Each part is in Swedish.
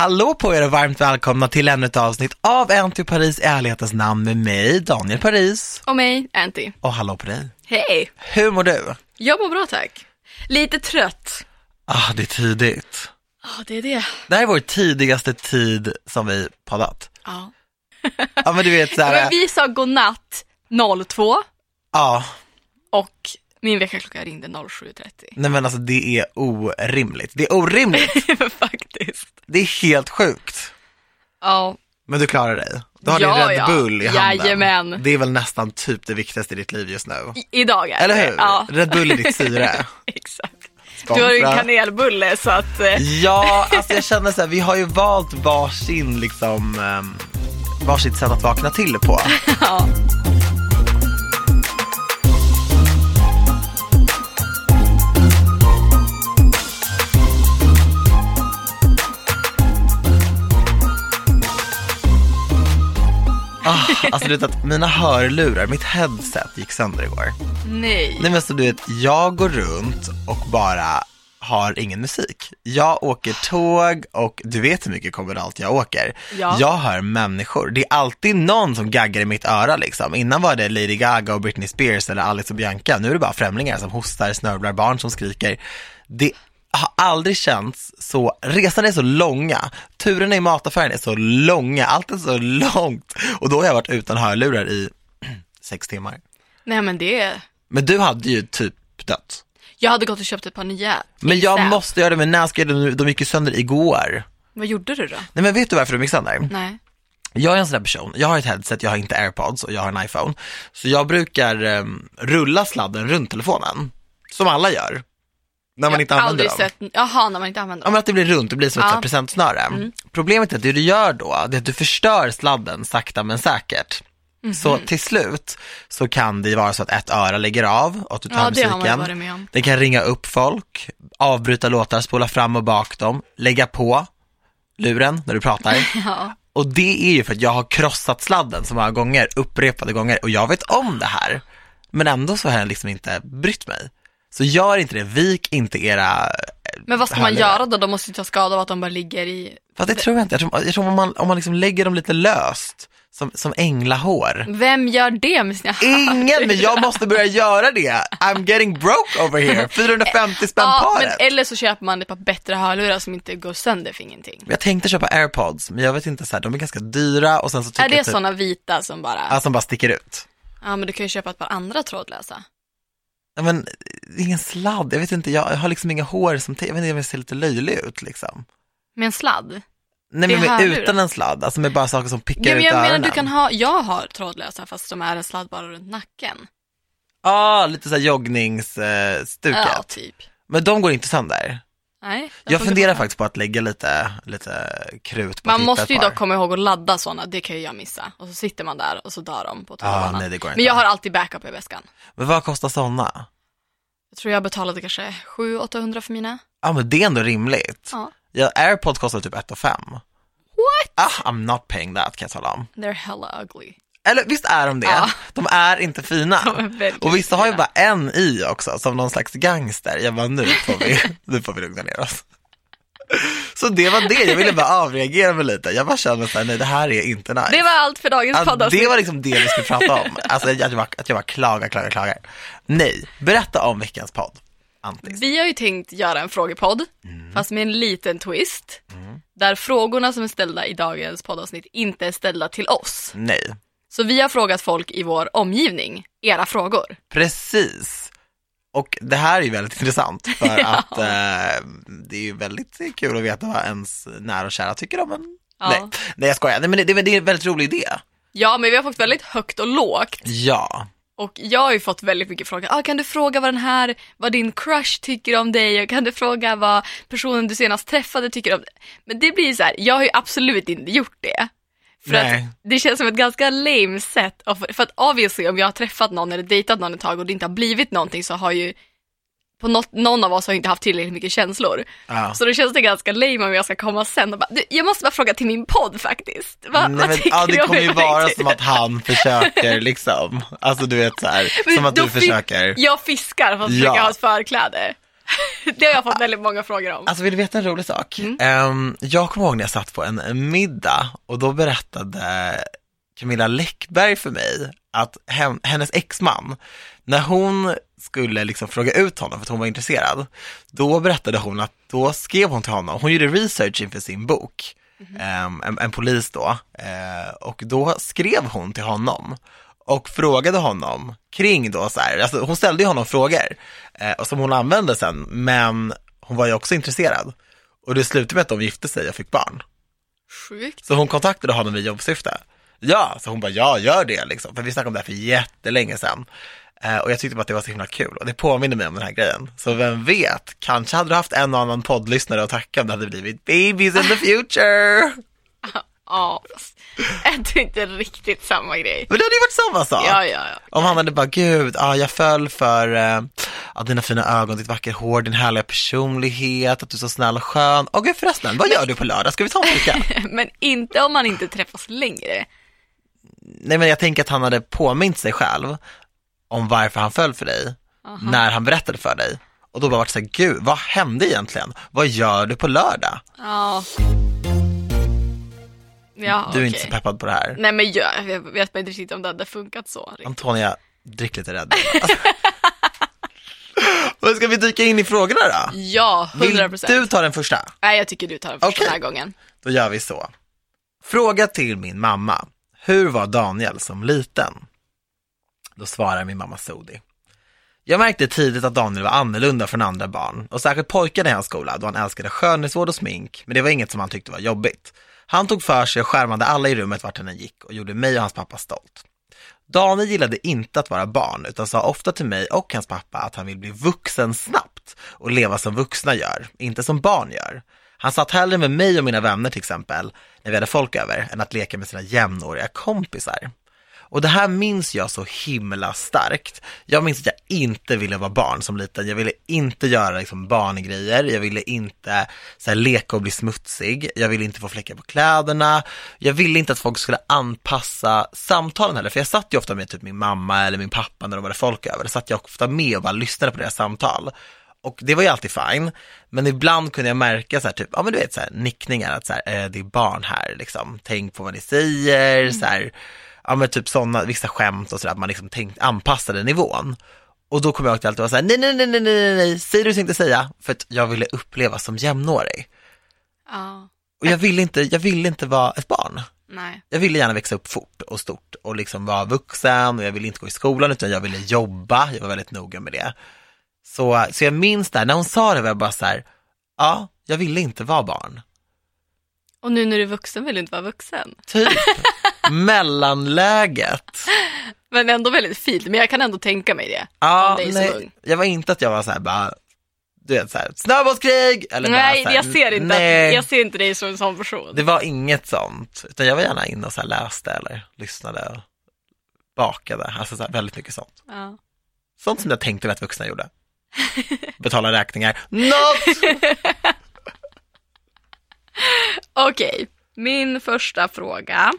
Hallå på er och varmt välkomna till ännu ett avsnitt av till Paris i ärlighetens namn med mig, Daniel Paris. Och mig, Anty. Och hallå på dig. Hej! Hur mår du? Jag mår bra tack. Lite trött. Ah, det är tidigt. Ja, det är det. Det här är vår tidigaste tid som vi poddat. Ja. Ja men du vet så Men här, vi sa godnatt 02 ja, och min väckarklocka ringde 07.30. nej men alltså det är orimligt. Det är orimligt. Faktiskt. Det är helt sjukt. Ja, Men du klarar dig. Du har Ja, din Red ja. Bull i handen. Jajamän. Det är väl nästan typ det viktigaste i ditt liv just nu. i- idag är Eller det. hur? Ja, Red Bull är ditt syre. exakt. Du har ju en Sponsra. kanelbulle så att, eh, Ja, alltså jag känner så här, vi har ju valt varsin liksom, um, varsitt sätt att vakna till på. ja. Ah, alltså du vet att mina hörlurar, mitt headset gick sönder igår. Nej. Nej men så du vet, jag går runt och bara har ingen musik. Jag åker tåg och du vet hur mycket kommunalt jag åker. Ja. Jag hör människor. Det är alltid någon som gaggar i mitt öra liksom. Innan var det Lady Gaga och Britney Spears eller Alex och Bianca. Nu är det bara främlingar som hostar, snörvlar, barn som skriker. Det har aldrig känts så, resan är så långa, turerna i mataffären är så långa, allt är så långt. Och då har jag varit utan hörlurar i sex timmar. Nej men det, Men du hade ju typ dött. jag hade gått och köpt ett par nya. Men jag ASAP. måste göra det, göra det? De gick ju sönder igår. Vad gjorde du då? Nej men vet du varför de gick sönder? Nej. Jag är en sån där person, jag har ett headset, jag har inte airpods och jag har en iPhone. Så jag brukar um, rulla sladden runt telefonen, som alla gör. När man jag inte använder dem. sett, jaha när man inte använder Ja dem. men att det blir runt, det blir som ett Ja. presentsnöre. Problemet är att det du gör då, det är att du förstör sladden sakta men säkert. Så Mhm. till slut så kan det vara så att ett öra lägger av och att du tar Ja det musiken. om. Det kan ringa upp folk, avbryta låtar, spola fram och bak dem, lägga på luren när du pratar. Ja. Och det är ju för att jag har krossat sladden så många gånger, upprepade gånger och jag vet om det här. Men ändå så har jag liksom inte brytt mig. Så gör inte det, vik inte era Men vad ska man göra då? De måste ju ta skada av att de bara ligger i... Fast det tror jag inte, jag tror, jag tror om man, om man liksom lägger dem lite löst, som, som änglahår. Vem gör det med sina Ingen, men jag måste börja göra det. I'm getting broke over here. 450 spänn Ja, men paret. eller så köper man ett par bättre hörlurar som inte går sönder för ingenting. Jag tänkte köpa airpods, men jag vet inte, så här, de är ganska dyra och sen så tycker Är det jag typ, sådana vita som bara... ja, som bara sticker ut. Ja, men du kan ju köpa ett par andra trådlösa. Ja, men det är ingen sladd, jag vet inte, jag har liksom inga hår som, jag vet inte, jag ser lite löjlig ut liksom. Med en sladd. Nej Det men med, utan en sladd, alltså med bara saker som pickar Ja, men ut jag menar du kan ha, jag har trådlösa fast de är en sladd bara runt nacken. ah, lite såhär joggningsstuket. Ja, typ. Men de går inte sönder. Nej. Jag funderar faktiskt på att lägga lite, lite krut på Man måste ju dock komma ihåg att ladda sådana, det kan ju jag missa. Och så sitter man där och så dör de på ah, nej det går inte. men jag har alltid backup i väskan. Men vad kostar sådana? Jag tror jag betalade kanske 700-800 för mina. Ja men det är ändå rimligt. Ja. Ja, airpods kostar typ 1 5. What? Ah, I'm not paying that kan jag tala om. They're hella ugly. Eller visst är de det? Ja. De är inte fina. Är Och vissa har ju bara en i också, som någon slags gangster. Jag bara, nu får vi, nu får vi lugna ner oss. Så det var det, jag ville bara avreagera mig lite. Jag bara kände såhär, nej det här är inte nice. Det var allt för dagens Ja, poddavsnitt. det var liksom det vi skulle prata om. Alltså att jag bara, att jag bara klagar, klagar, klagar. Nej, berätta om veckans podd. Antis. Vi har ju tänkt göra en frågepodd, Mm. fast med en liten twist. Där frågorna som är ställda i dagens poddavsnitt inte är ställda till oss. Nej, Så vi har frågat folk i vår omgivning, era frågor. precis. Och det här är ju väldigt intressant för Ja. att eh, det är ju väldigt kul att veta vad ens nära och kära tycker om en. Ja. Nej, nej jag skojar. Nej, men det, det, det är en väldigt rolig idé. Ja, men vi har fått väldigt högt och lågt. Ja, Och jag har ju fått väldigt mycket frågor. Ah, kan du fråga vad den här, vad din crush tycker om dig? Och kan du fråga vad personen du senast träffade tycker om dig? Men det blir så här, jag har ju absolut inte gjort det. För Nej. att det känns som ett ganska lame sätt. För att obviously om jag har träffat någon eller dejtat någon ett tag och det inte har blivit någonting så har ju på något, någon av oss har inte haft tillräckligt mycket känslor. ja. Så då känns det ganska lame om jag ska komma sen och bara, du, jag måste bara fråga till min podd faktiskt. Va, Nej, vad men, ja, det kommer ju vara som att han försöker liksom, alltså du vet så här, som att du försöker. Jag fiskar för att Ja. försöka ha ett förkläde. Det har jag fått väldigt många frågor om. Alltså vill du veta en rolig sak? Mm. Ehm, jag kommer ihåg när jag satt på en middag och då berättade Camilla Läckberg för mig att hen, hennes exman, när hon skulle liksom fråga ut honom för att hon var intresserad, då berättade hon att då skrev hon till honom, hon gjorde research inför sin bok, ehm, en, en polis då, eh, och då skrev hon till honom och frågade honom kring då så här, alltså hon ställde ju honom frågor eh, som hon använde sen, men hon var ju också intresserad. Och det slutade med att de gifte sig och fick barn. Sjukt. Så hon kontaktade honom i jobbsyfte. Ja, så hon bara, ja, gör det liksom. För vi snackade om det här för jättelänge sedan. Eh, och jag tyckte bara att det var så himla kul och det påminner mig om den här grejen. Så vem vet, kanske hade du haft en och annan poddlyssnare att tacka om det hade blivit babies in the future. Ja, fast är inte riktigt samma grej. Men det hade ju varit samma sak. Ja, ja, ja. Om han hade bara, gud, ah, jag föll för eh, ah, dina fina ögon, ditt vackra hår, din härliga personlighet, att du är så snäll och skön. Och gud förresten, vad gör du på lördag? Ska vi ta en fika? Men inte om man inte träffas längre. Nej men jag tänker att han hade påmint sig själv om varför han föll för dig, när han berättade för dig. Och då bara varit så här, gud, vad hände egentligen? Vad gör du på lördag? Ja. Ja, Du är okej. inte så peppad på det här. Nej men jag, jag vet inte riktigt om det hade funkat så. Antonia, drick lite Red. Alltså. Men ska vi dyka in i frågorna då? Ja, Vill 100 procent. du ta den första? Nej, jag tycker du tar den första Okej. den här gången. Då gör vi så. Fråga till min mamma. Hur var Daniel som liten? Då svarar min mamma Sodi. Jag märkte tidigt att Daniel var annorlunda från andra barn och särskilt pojkarna i hans skola då han älskade skönhetsvård och smink, men det var inget som han tyckte var jobbigt. Han tog för sig och skärmade alla i rummet vart han än gick och gjorde mig och hans pappa stolt. Daniel gillade inte att vara barn utan sa ofta till mig och hans pappa att han vill bli vuxen snabbt och leva som vuxna gör, inte som barn gör. Han satt hellre med mig och mina vänner till exempel, när vi hade folk över, än att leka med sina jämnåriga kompisar. Och det här minns jag så himla starkt. Jag minns att jag inte ville vara barn som liten. Jag ville inte göra liksom barngrejer. Jag ville inte så här, leka och bli smutsig. Jag ville inte få fläckar på kläderna. Jag ville inte att folk skulle anpassa samtalen heller. För jag satt ju ofta med typ min mamma eller min pappa när de hade folk över. Då satt jag ofta med och bara lyssnade på deras samtal. Och det var ju alltid fine, men ibland kunde jag märka så här, typ, ja men du vet så här, nickningar, att så här, eh, det är barn här liksom, tänk på vad ni säger, så här, ja men typ sådana, vissa skämt och sådär, att man liksom tänkt, anpassade nivån. Och då kommer jag ihåg att alltid var så här, nej, nej, nej, nej, nej, nej, säg du tänkte säga, för att jag ville uppleva som jämnårig. Ja, Och jag ville inte, jag ville inte vara ett barn. nej. Jag ville gärna växa upp fort och stort och liksom vara vuxen och jag ville inte gå i skolan utan jag ville jobba, jag var väldigt noga med det. Så, så jag minns där, när hon sa det var jag bara så här, ja, jag ville inte vara barn. Och nu när du är vuxen vill du inte vara vuxen. Typ mellanläget. Men ändå väldigt fint, men jag kan ändå tänka mig det. Ja, Om dig som ung. nej, jag var inte att jag var så här bara, du vet så här, snöbollskrig eller Nej, bara här, jag ser, inte nej, att, jag ser inte dig som en sån person. det var inget sånt, utan jag var gärna inne och så här läste eller lyssnade bakade, alltså så här, väldigt mycket sånt. Ja. Sånt som jag tänkte att vuxna gjorde. Betala räkningar. Not! Okej, min första fråga.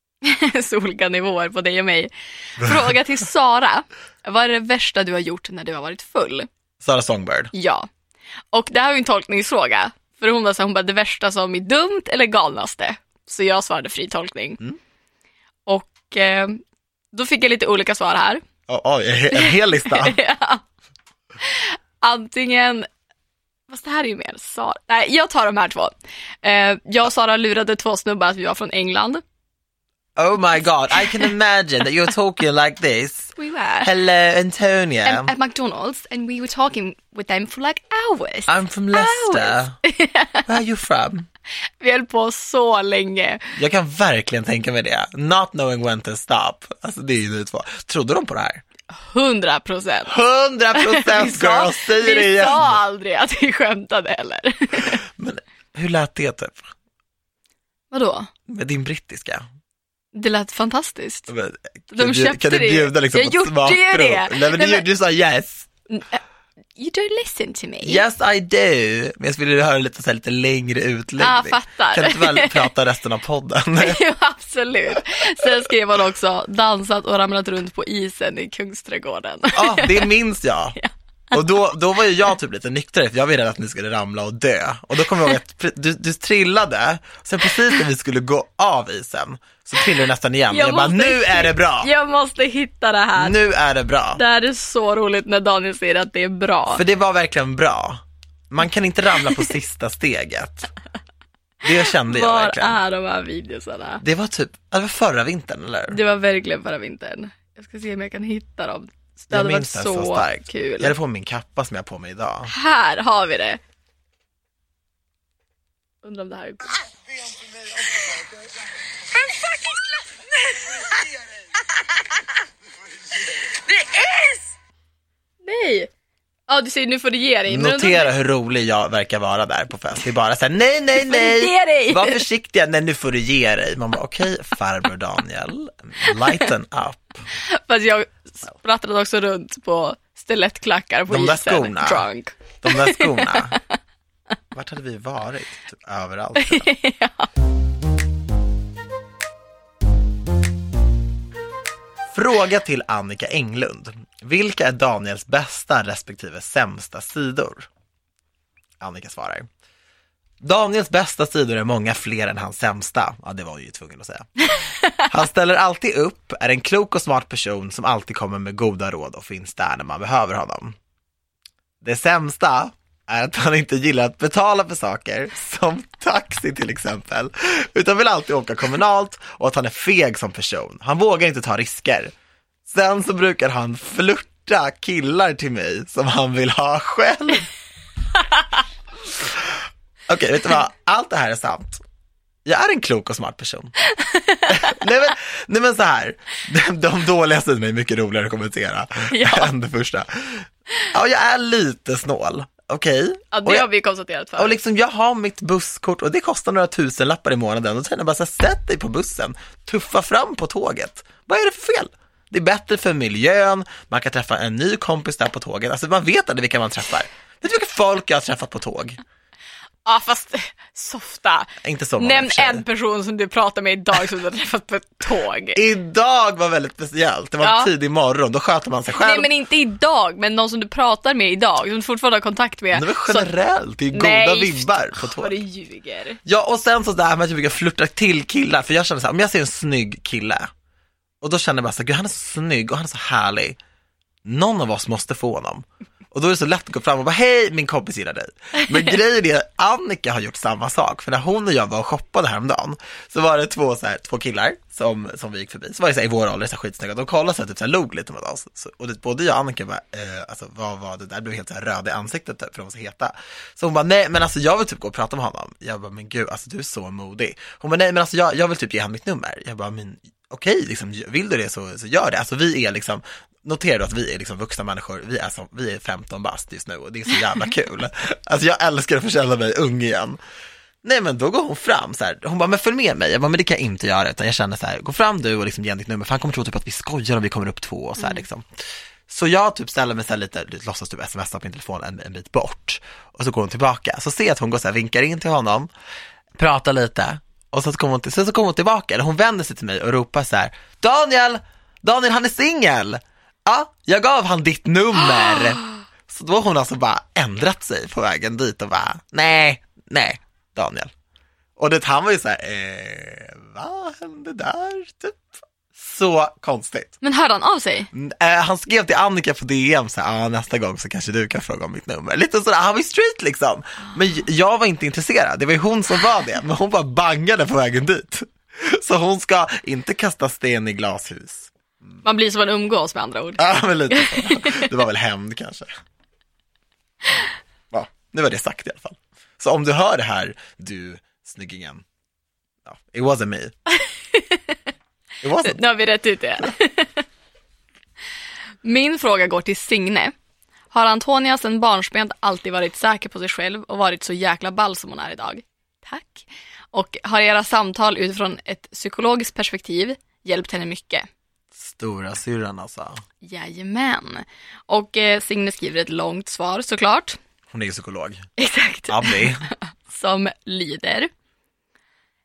Så olika nivåer på dig och mig. Fråga till Sara. Vad är det värsta du har gjort när du har varit full? Sara Songbird. Ja. Och det här är en tolkningsfråga. För hon var så hon bara, det värsta som är dumt eller galnaste? Så jag svarade fri tolkning. Mm. Och eh, då fick jag lite olika svar här. Oh, oj, en hel lista. Ja. Antingen, fast det här är ju mer Sara. Nej, jag tar de här två. Eh, jag och Sara lurade två snubbar att vi var från England. Oh my god, I can imagine that you're talking like this. We were. Hello Antonia. Um, at McDonald's and we were talking with them for like hours. I'm from Leicester. Where are you from? Vi höll på så länge. Jag kan verkligen tänka mig det. Not knowing when to stop. Alltså det är ju ni två. Trodde de på det här? 100 procent. 100 procent girl, säg det vi igen. sa aldrig att vi skämtade heller. Men hur lät det typ? Vadå? Med din brittiska? Det lät fantastiskt. Men, De du- köpte Kan du det. bjuda liksom Jag på gjorde ju smakprov? det. Nej men du, men- du sa yes. You don't listen to me. Yes I do. Men jag skulle höra lite, så här, lite längre utläggning. Ja, fattar. Kan du inte väl prata resten av podden? jo, absolut. Sen skrev han också dansat och ramlat runt på isen i Kungsträdgården. Ja, det minns jag. Och då, då var ju jag typ lite nyktrare för jag var ju rädd att ni skulle ramla och dö. Och då kommer jag ihåg att du, du trillade, sen precis när vi skulle gå av isen så trillade du nästan igen. Jag, jag bara, nu är det bra! Jag måste hitta det här. Nu är det bra. Det här är så roligt när Daniel säger att det är bra. För det var verkligen bra. Man kan inte ramla på sista steget. Det kände jag Var verkligen. är de här videosarna? Det var typ, det var förra vintern eller? Det var verkligen förra vintern. Jag ska se om jag kan hitta dem. Det hade varit så, så starkt. kul. Jag hade på min kappa som jag har på mig idag. Här har vi det. Undrar om det här är... Det är... Nej! Ja du säger nu får du ge dig. men Notera hur rolig jag verkar vara där på fest. Det är bara såhär, nej, nej, nej, var försiktiga, nej nu får du ge dig. Man bara, okej, farbror Daniel, lighten up. Fast jag sprattlade också runt på stilettklackar på De där isen. skorna. Drunk. De där skorna, vart hade vi varit? Typ överallt. Fråga till Annika Englund. Vilka är Daniels bästa respektive sämsta sidor? Annika svarar. Daniels bästa sidor är många fler än hans sämsta. Ja, det var ju tvungen att säga. Han ställer alltid upp, är en klok och smart person som alltid kommer med goda råd och finns där när man behöver honom. Det sämsta är att han inte gillar att betala för saker, som taxi till exempel, utan vill alltid åka kommunalt och att han är feg som person. Han vågar inte ta risker. Sen så brukar han flirta killar till mig som han vill ha själv. Okej, vet du vad? Allt det här är sant. Jag är en klok och smart person. nej, men, nej men så här, de, de dåliga sidorna är mycket roligare att kommentera Ja. än det första. Ja, jag är lite snål, okej? Ja Och det jag- har vi konstaterat och förut. liksom jag har mitt busskort och det kostar några tusen lappar i månaden och jag bara så här, sätt dig på bussen, tuffa fram på tåget. Vad är det för fel? Det är bättre för miljön, man kan träffa en ny kompis där på tåget, alltså man vet aldrig vilka man träffar. Vet du vilka folk jag har träffat på tåg? Ja fast softa. Inte så många Nämn en person som du pratar med idag som du har träffat på ett tåg. Idag var väldigt speciellt, det var Ja. tidig morgon, då sköter man sig själv. Nej men inte idag, men någon som du pratar med idag, som du fortfarande har kontakt med. det var Så- generellt, det är goda Nej, vibbar på Vad du tåg. ljuger. Ja, och sen så där med att jag brukar flirta till killar, för jag känner så här, om jag ser en snygg kille, och då känner jag bara så gud han är så snygg och han är så härlig, någon av oss måste få honom. Och då är det så lätt att gå fram och bara, hej min kompis gillar dig. Men grejen är att Annika har gjort samma sak, för när hon och jag var och shoppade häromdagen, så var det två, så här, två killar som, som vi gick förbi, så var det så här, i vår ålder, så här, skitsnygga, de kollade så här, typ så här, log lite mot oss. Så, och det, både jag och Annika bara, eh, alltså vad var det där, blev helt så här röd i ansiktet typ, för de var så heta. Så hon bara, nej men alltså jag vill typ gå och prata med honom. Jag bara, men gud, alltså du är så modig. Hon bara, nej men alltså jag, jag vill typ ge honom mitt nummer. Jag bara, men okej, liksom, vill du det så, så gör det. Alltså vi är liksom, notera då att vi är liksom vuxna människor, vi är, som, vi är 15 bast just nu och det är så jävla kul. Alltså jag älskar att få känna mig ung igen. Nej men då går hon fram så här. hon bara, men följ med mig. Jag bara, men det kan jag inte göra, utan jag känner så här, gå fram du och liksom ge ditt nummer, för han kommer tro typ att vi skojar om vi kommer upp två och så här liksom. Så jag typ ställer mig så här lite, låtsas typ smsa på min telefon en, en bit bort. Och så går hon tillbaka, så ser jag att hon går så här, vinkar in till honom, pratar lite, och så kommer hon, till, sen så kommer hon tillbaka, eller hon vänder sig till mig och ropar så här, Daniel, Daniel han är singel! Ja, jag gav han ditt nummer. Så då har hon alltså bara ändrat sig på vägen dit och bara, nej, nej, Daniel. Och det, han var ju så här, eh, vad hände där, typ? Så konstigt. Men hörde han av sig? Mm, eh, han skrev till Annika på DM så här, ah, nästa gång så kanske du kan fråga om mitt nummer. Lite sådär, han var ju street liksom. Men jag var inte intresserad, det var ju hon som var det, men hon bara bangade på vägen dit. Så hon ska inte kasta sten i glashus. Man blir som man umgås med andra ord. Ja, men lite så. Det var väl hämnd kanske. Ja, nu var det sagt i alla fall. Så om du hör det här, du snyggingen. Ja, it wasn't me. Nu har vi rätt ut det. Min fråga går till Signe. Har Antonia sedan barnsben alltid varit säker på sig själv och varit så jäkla ball som hon är idag? Tack. Och har era samtal utifrån ett psykologiskt perspektiv hjälpt henne mycket? Stora syrran alltså. Jajamän. Och eh, Signe skriver ett långt svar såklart. Hon är ju psykolog. Exakt. Abby. som lyder.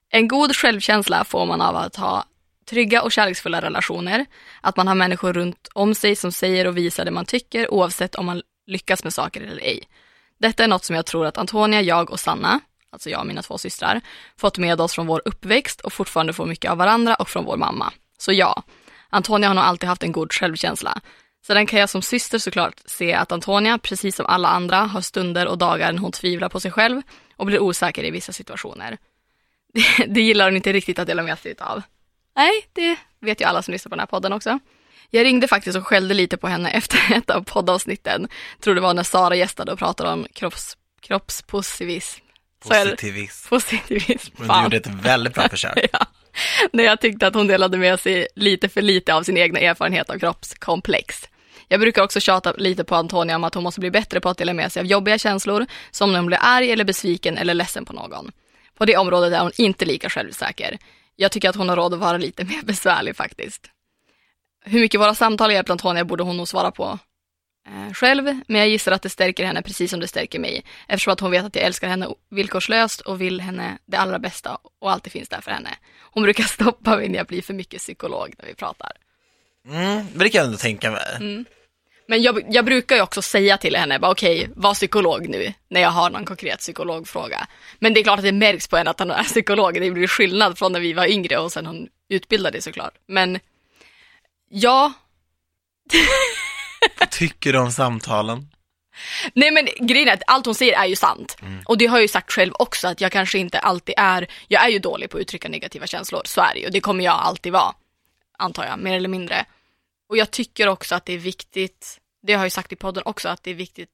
En god självkänsla får man av att ha trygga och kärleksfulla relationer, att man har människor runt om sig som säger och visar det man tycker oavsett om man lyckas med saker eller ej. Detta är något som jag tror att Antonia, jag och Sanna, alltså jag och mina två systrar, fått med oss från vår uppväxt och fortfarande får mycket av varandra och från vår mamma. Så ja, Antonia har nog alltid haft en god självkänsla. Sedan kan jag som syster såklart se att Antonia, precis som alla andra, har stunder och dagar när hon tvivlar på sig själv och blir osäker i vissa situationer. Det, det gillar hon inte riktigt att dela med sig av. Nej, det vet ju alla som lyssnar på den här podden också. Jag ringde faktiskt och skällde lite på henne efter ett av poddavsnitten. Tror det var när Sara gästade och pratade om kropps, kroppspositivism. Positivism. Positivism. Men du Fan. gjorde ett väldigt bra försök. Ja. När jag tyckte att hon delade med sig lite för lite av sin egna erfarenhet av kroppskomplex. Jag brukar också tjata lite på Antonia om att hon måste bli bättre på att dela med sig av jobbiga känslor, som när hon blir arg eller besviken eller ledsen på någon. På det området är hon inte lika självsäker. Jag tycker att hon har råd att vara lite mer besvärlig faktiskt. Hur mycket våra samtal hjälpt Antonia borde hon nog svara på eh, själv, men jag gissar att det stärker henne precis som det stärker mig, eftersom att hon vet att jag älskar henne villkorslöst och vill henne det allra bästa och alltid finns där för henne. Hon brukar stoppa mig när jag blir för mycket psykolog när vi pratar. Mm, men det kan jag ändå tänka mig. Men jag, jag brukar ju också säga till henne, bara, okej, var psykolog nu, när jag har någon konkret psykologfråga. Men det är klart att det märks på henne att han är psykolog, det blir skillnad från när vi var yngre och sen hon utbildade såklart. Men ja, Vad tycker du om samtalen? Nej men grejen är att allt hon säger är ju sant. Och det har jag ju sagt själv också att jag kanske inte alltid är, jag är ju dålig på att uttrycka negativa känslor, så är det ju. Det kommer jag alltid vara, antar jag, mer eller mindre. Och jag tycker också att det är viktigt, det har jag ju sagt i podden också, att det är viktigt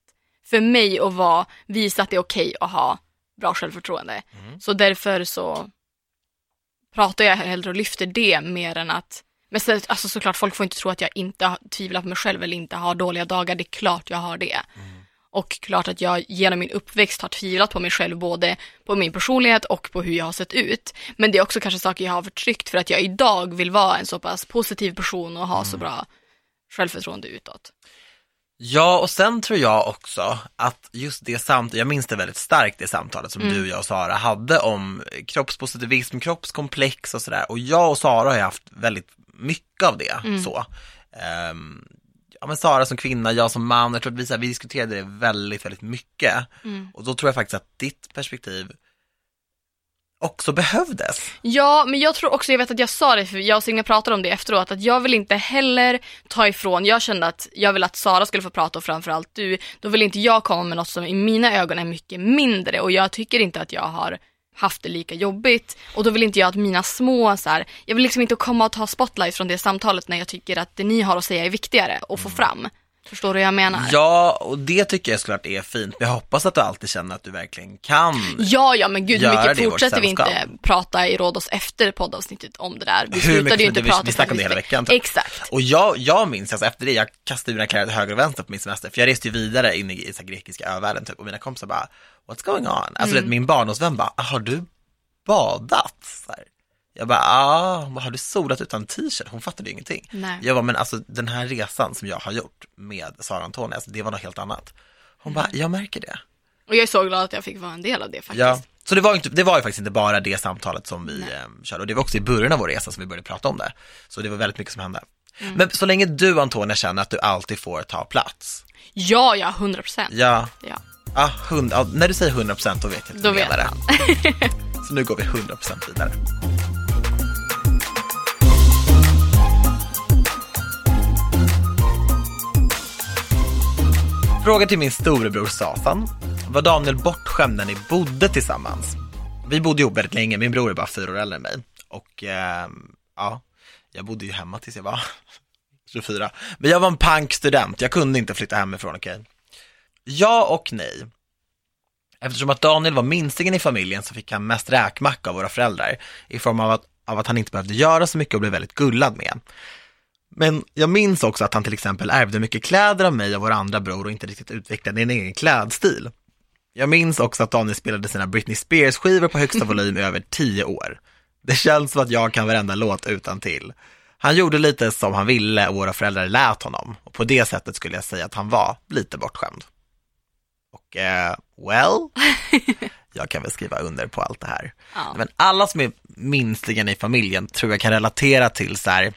för mig att vara, visa att det är okej att ha bra självförtroende. Så därför så pratar jag hellre och lyfter det mer än att men sen, alltså såklart, folk får inte tro att jag inte tvivlar på mig själv eller inte har dåliga dagar. Det är klart jag har det. Och klart att jag genom min uppväxt har tvivlat på mig själv, både på min personlighet och på hur jag har sett ut. Men det är också kanske saker jag har förtryckt för att jag idag vill vara en så pass positiv person och ha så bra självförtroende utåt. Ja, och sen tror jag också att just det samtalet, jag minns det väldigt starkt det samtalet som du, jag och Sara hade om kroppspositivism, kroppskomplex och sådär. Och jag och Sara har ju haft väldigt mycket av det. Så. Ehm, ja, men Sara som kvinna, jag som man, jag tror att vi, så här, vi diskuterade det väldigt, väldigt mycket. Och då tror jag faktiskt att ditt perspektiv också behövdes. Ja, men jag tror också, jag vet att jag sa det, för jag och Signe pratade om det efteråt, att jag vill inte heller ta ifrån, jag kände att jag vill att Sara skulle få prata och framförallt du, då vill inte jag komma med något som i mina ögon är mycket mindre och jag tycker inte att jag har haft det lika jobbigt och då vill inte jag att mina små så här, jag vill liksom inte komma och ta spotlight från det samtalet när jag tycker att det ni har att säga är viktigare att få fram. Förstår du vad jag menar? Ja, och det tycker jag såklart är fint. Men jag hoppas att du alltid känner att du verkligen kan. Ja, ja men gud hur mycket det fortsätter vi inte prata i Rhodos efter poddavsnittet om det där. Vi Hur slutade mycket ju inte vi- prata vi snackade om det hela veckan, typ. Exakt. Och jag, jag minns, alltså efter det, jag kastade mina kläder till höger och vänster på min semester, för jag reste ju vidare in i, i så grekiska övärlden typ, och mina kompisar bara, what's going on? Alltså Mm. vet, min barndomsvän bara, har du badat? Så här. Jag bara, ah, har du solat utan t-shirt? Hon fattade ju ingenting. Nej. Jag bara, men alltså den här resan som jag har gjort med Sara Antonia, alltså, det var något helt annat. Hon bara, jag märker det. Och jag är så glad att jag fick vara en del av det faktiskt. Ja. Så det var, inte, det var ju faktiskt inte bara det samtalet som vi eh, körde och det var också i början av vår resa som vi började prata om det. Så det var väldigt mycket som hände. Mm. Men så länge du Antonia känner att du alltid får ta plats. Ja, ja, 100 procent. Ja, Ja. ah, hund, ja, när du säger 100% då vet jag att Då du vet menar det. så nu går vi 100% vidare. Fråga till min storebror Satan. Var Daniel bortskämd när ni bodde tillsammans? Vi bodde ihop väldigt länge, min bror är bara fyra år äldre än mig. Och eh, ja, jag bodde ju hemma tills jag var 24. Men jag var en pankstudent, jag kunde inte flytta hemifrån, okej? Ja och nej. Eftersom att Daniel var minstingen i familjen så fick han mest räkmacka av våra föräldrar i form av att, av att han inte behövde göra så mycket och blev väldigt gullad med. Men jag minns också att han till exempel ärvde mycket kläder av mig och vår andra bror och inte riktigt utvecklade en egen klädstil. Jag minns också att Daniel spelade sina Britney Spears-skivor på högsta volym i över tio år. Det känns som att jag kan varenda låt utan till. Han gjorde lite som han ville och våra föräldrar lät honom. Och på det sättet skulle jag säga att han var lite bortskämd. Och eh, well, jag kan väl skriva under på allt det här. Ja. Men alla som är minstingen i familjen tror jag kan relatera till så här,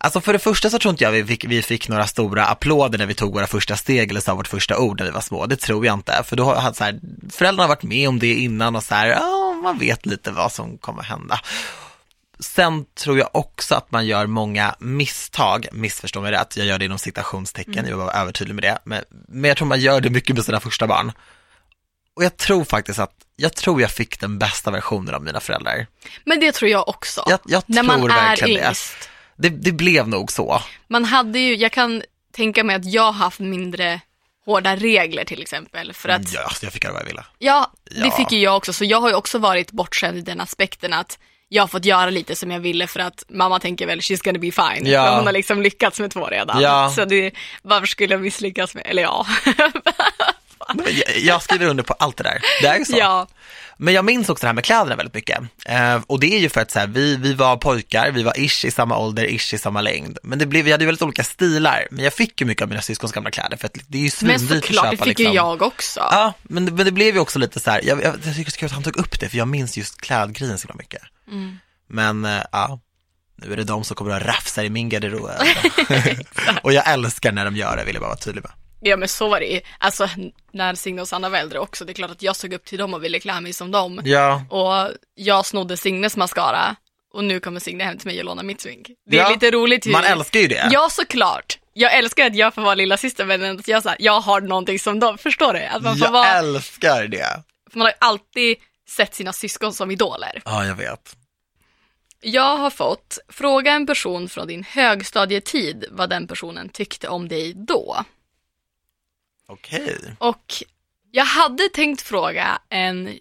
Alltså för det första så tror inte jag vi fick, vi fick några stora applåder när vi tog våra första steg eller sa vårt första ord när vi var små. Det tror jag inte. För då har så här, föräldrarna har varit med om det innan och så här, ja, man vet lite vad som kommer hända. Sen tror jag också att man gör många misstag, missförstå mig rätt, jag gör det inom citationstecken, jag vill vara övertydlig med det, men, men jag tror man gör det mycket med sina första barn. Och jag tror faktiskt att, jag tror jag fick den bästa versionen av mina föräldrar. Men det tror jag också. Jag, jag När tror man är verkligen yngst. det. Det blev nog så. Man hade ju, jag kan tänka mig att jag haft mindre hårda regler till exempel. För att, Ja, alltså jag fick göra vad jag ville. ja, det Ja. fick ju jag också. Så jag har ju också varit bortskämd i den aspekten att jag har fått göra lite som jag ville för att mamma tänker väl she's gonna be fine. Ja. Hon har liksom lyckats med två redan. Ja. Så det, varför skulle jag misslyckas med, eller ja. Jag, jag skriver under på allt det där. Det är ju så. ja. Men jag minns också det här med kläderna väldigt mycket. Eh, och det är ju för att så här, vi, vi var pojkar, vi var ish i samma ålder, ish i samma längd. Men det blev, vi hade ju väldigt olika stilar. Men jag fick ju mycket av mina syskons gamla kläder för att det är ju Men svindyrt att såklart, köpa. det fick liksom. ju jag också. Ja, men, men det blev ju också lite så här, jag, jag, jag tycker att han tog upp det för jag minns just klädgrejen så mycket. Mm. Men eh, ja, nu är det de som kommer att rafsa i min garderob. och jag älskar när de gör det, vill jag bara vara tydlig med. Ja men så var det ju. Alltså när Signe och Sanna var äldre också, det är klart att jag såg upp till dem och ville klä mig som dem. Ja, Och jag snodde Signes mascara och nu kommer Signe hem till mig och lånar mitt smink. Det är Ja, lite roligt hur... man älskar ju det. Ja såklart. Jag älskar att jag får vara lilla syster men att jag, så här, jag har någonting som dem, förstår du? Att man, får jag vara, älskar det. för man har alltid sett sina syskon som idoler. Ja, jag vet. Jag har fått, fråga en person från din högstadietid vad den personen tyckte om dig då. Okej. Och jag hade tänkt fråga en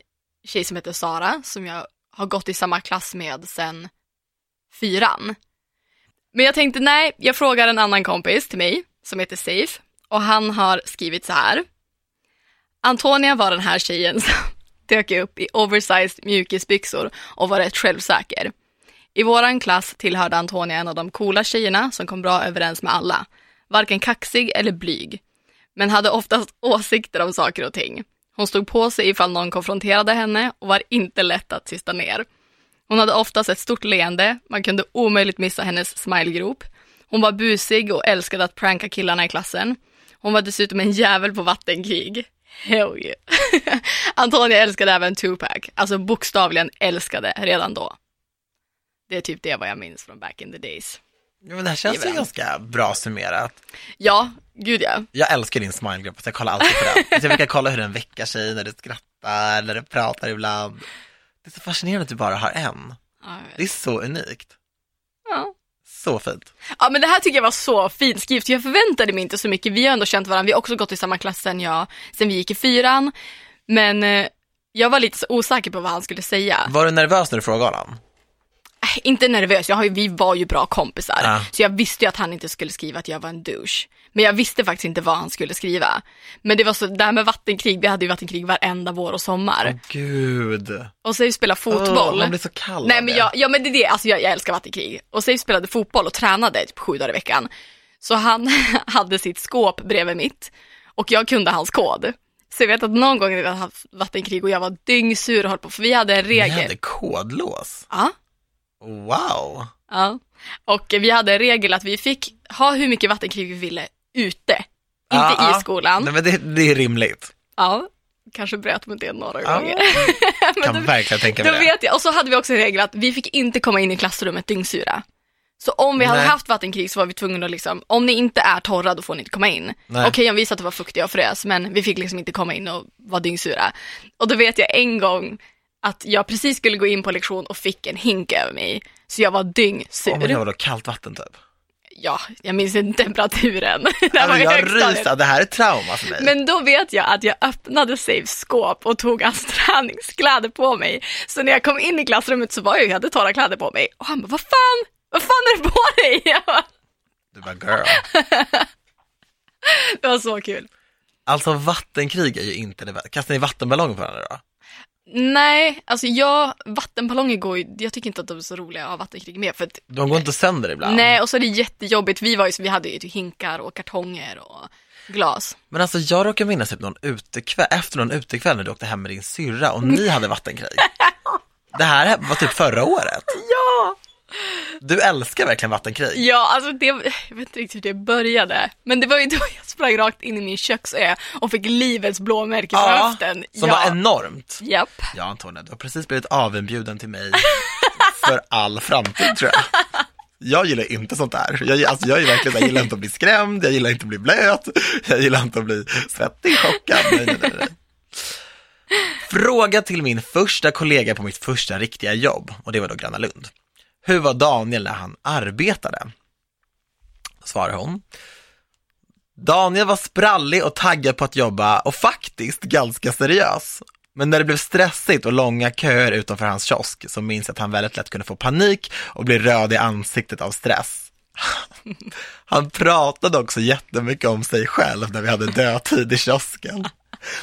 tjej som heter Sara, som jag har gått i samma klass med sen fyran. Men jag tänkte nej, jag frågar en annan kompis till mig som heter Safe och han har skrivit så här. Antonia var den här tjejen som dök upp i oversized mjukisbyxor och var rätt självsäker. I våran klass tillhörde Antonia en av de coola tjejerna som kom bra överens med alla. Varken kaxig eller blyg men hade oftast åsikter om saker och ting. Hon stod på sig ifall någon konfronterade henne och var inte lätt att tysta ner. Hon hade oftast ett stort leende, man kunde omöjligt missa hennes smilegrop. Hon var busig och älskade att pranka killarna i klassen. Hon var dessutom en jävel på vattenkrig. Hell yeah. Antonia älskade även Tupac, alltså bokstavligen älskade redan då. Det är typ det vad jag minns från back in the days. Ja, men det här känns ju ganska bra summerat. Ja, gud ja. Jag älskar din smilegrupp, så jag kollar alltid på den. Jag brukar kolla hur den väckar sig när du skrattar, när du pratar ibland. Det är så fascinerande att du bara har en. Ja. Det är så unikt. ja. Så fint. Ja men det här tycker jag var så fint skrivet, jag förväntade mig inte så mycket. Vi har ändå känt varandra, vi har också gått i samma klass sen, jag, sen vi gick i fyran. Men eh, jag var lite så osäker på vad han skulle säga. Var du nervös när du frågade honom? Inte nervös, jag har ju, vi var ju bra kompisar. Ja. Så jag visste ju att han inte skulle skriva att jag var en douche. Men jag visste faktiskt inte vad han skulle skriva. Men det var så, det här med vattenkrig, vi hade ju vattenkrig varenda vår och sommar. Åh gud. Och så vi spelade fotboll. Åh, man blir så kall Nej men jag, ja men det är det, alltså jag, jag älskar vattenkrig. Och Safe spelade fotboll och tränade typ sju dagar i veckan. Så han hade sitt skåp bredvid mitt och jag kunde hans kod. Så jag vet att någon gång när vi hade haft vattenkrig och jag var dyngsur och höll på, för vi hade en Ni regel. hade kodlås. Ja, Wow. ja. Och vi hade en regel att vi fick ha hur mycket vattenkrig vi ville ute. Inte Ja, i skolan. Nej men det, det är rimligt. Ja, kanske bröt mot det några Ja. gånger. Kan då- verkligen tänka mig Då det. vet jag. Och så hade vi också en regel att vi fick inte komma in i klassrummet dyngsura. Så om vi hade Nej. haft vattenkrig så var vi tvungna att liksom, om ni inte är torra då får ni inte komma in. Nej. Okej om vi sa att det var fuktiga och frös men vi fick liksom inte komma in och vara dyngsura. Och då vet jag en gång att jag precis skulle gå in på lektion och fick en hink över mig. Så jag var dyngsur. Åh men det var då kallt vatten typ. Ja, jag minns inte temperaturen. det Alltså, jag ryser, det här är trauma för mig. Men då vet jag att jag öppnade Safes skåp och tog hans träningskläder på mig. Så när jag kom in i klassrummet så var jag, jag hade torra kläder på mig. Och han bara, vad fan, vad fan är det på dig? Bara, Du bara girl. Det var så kul. Alltså vattenkrig är ju inte det värsta. Kastar ni vattenballonger på varandra då? Nej, alltså jag, vattenballonger går ju, jag tycker inte att de är så roliga att ha vattenkrig med. För att, De går inte sönder ibland. nej, och så är det jättejobbigt. Vi, var ju, vi hade ju typ hinkar och kartonger och glas. Men alltså jag råkar minnas typ någon utekväll, efter någon utekväll när du åkte hem med din syrra och ni hade vattenkrig. Det här var typ förra året. Ja! Du älskar verkligen vattenkrig. Ja, alltså det, jag vet inte riktigt hur det började. Men det var ju då jag sprang rakt in i min köksö och fick livets blåmärke på höften. som ja. var enormt. Japp. Ja Antonija, du har precis blivit avinbjuden till mig för all framtid tror jag. Jag gillar inte sånt där. Jag, alltså, jag, är verkligen, så jag gillar inte att bli skrämd, jag gillar inte att bli blöt, jag gillar inte att bli svettig, chockad. Nej, nej, nej, nej. Fråga till min första kollega på mitt första riktiga jobb, och det var då Gröna Lund. Hur var Daniel när han arbetade? Svarar hon. Daniel var sprallig och taggad på att jobba och faktiskt ganska seriös. Men när det blev stressigt och långa köer utanför hans kiosk så minns jag att han väldigt lätt kunde få panik och bli röd i ansiktet av stress. Han pratade också jättemycket om sig själv när vi hade dödtid i kiosken.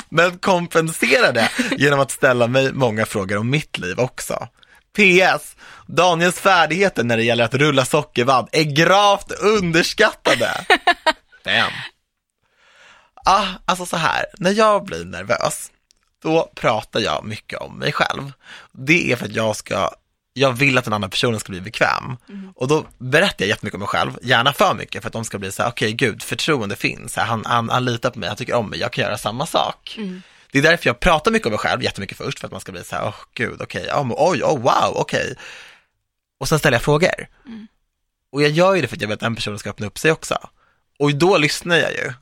Men kompenserade genom att ställa mig många frågor om mitt liv också. PS. Daniels färdigheter när det gäller att rulla sockervadd är gravt underskattade. Damn. Ah, alltså så här, när jag blir nervös, då pratar jag mycket om mig själv. Det är för att jag ska, jag vill att den andra personen ska bli bekväm. Och då berättar jag jättemycket om mig själv, gärna för mycket, för att de ska bli så här, okej gud, förtroende finns, han, han, han litar på mig, han tycker om mig, jag kan göra samma sak. Det är därför jag pratar mycket om mig själv, jättemycket först, för att man ska bli så här, åh gud, okej, oh, oj, oh, wow, okej. Och sen ställer jag frågor. Och jag gör ju det för att jag vet att den personen ska öppna upp sig också. Och då lyssnar jag ju.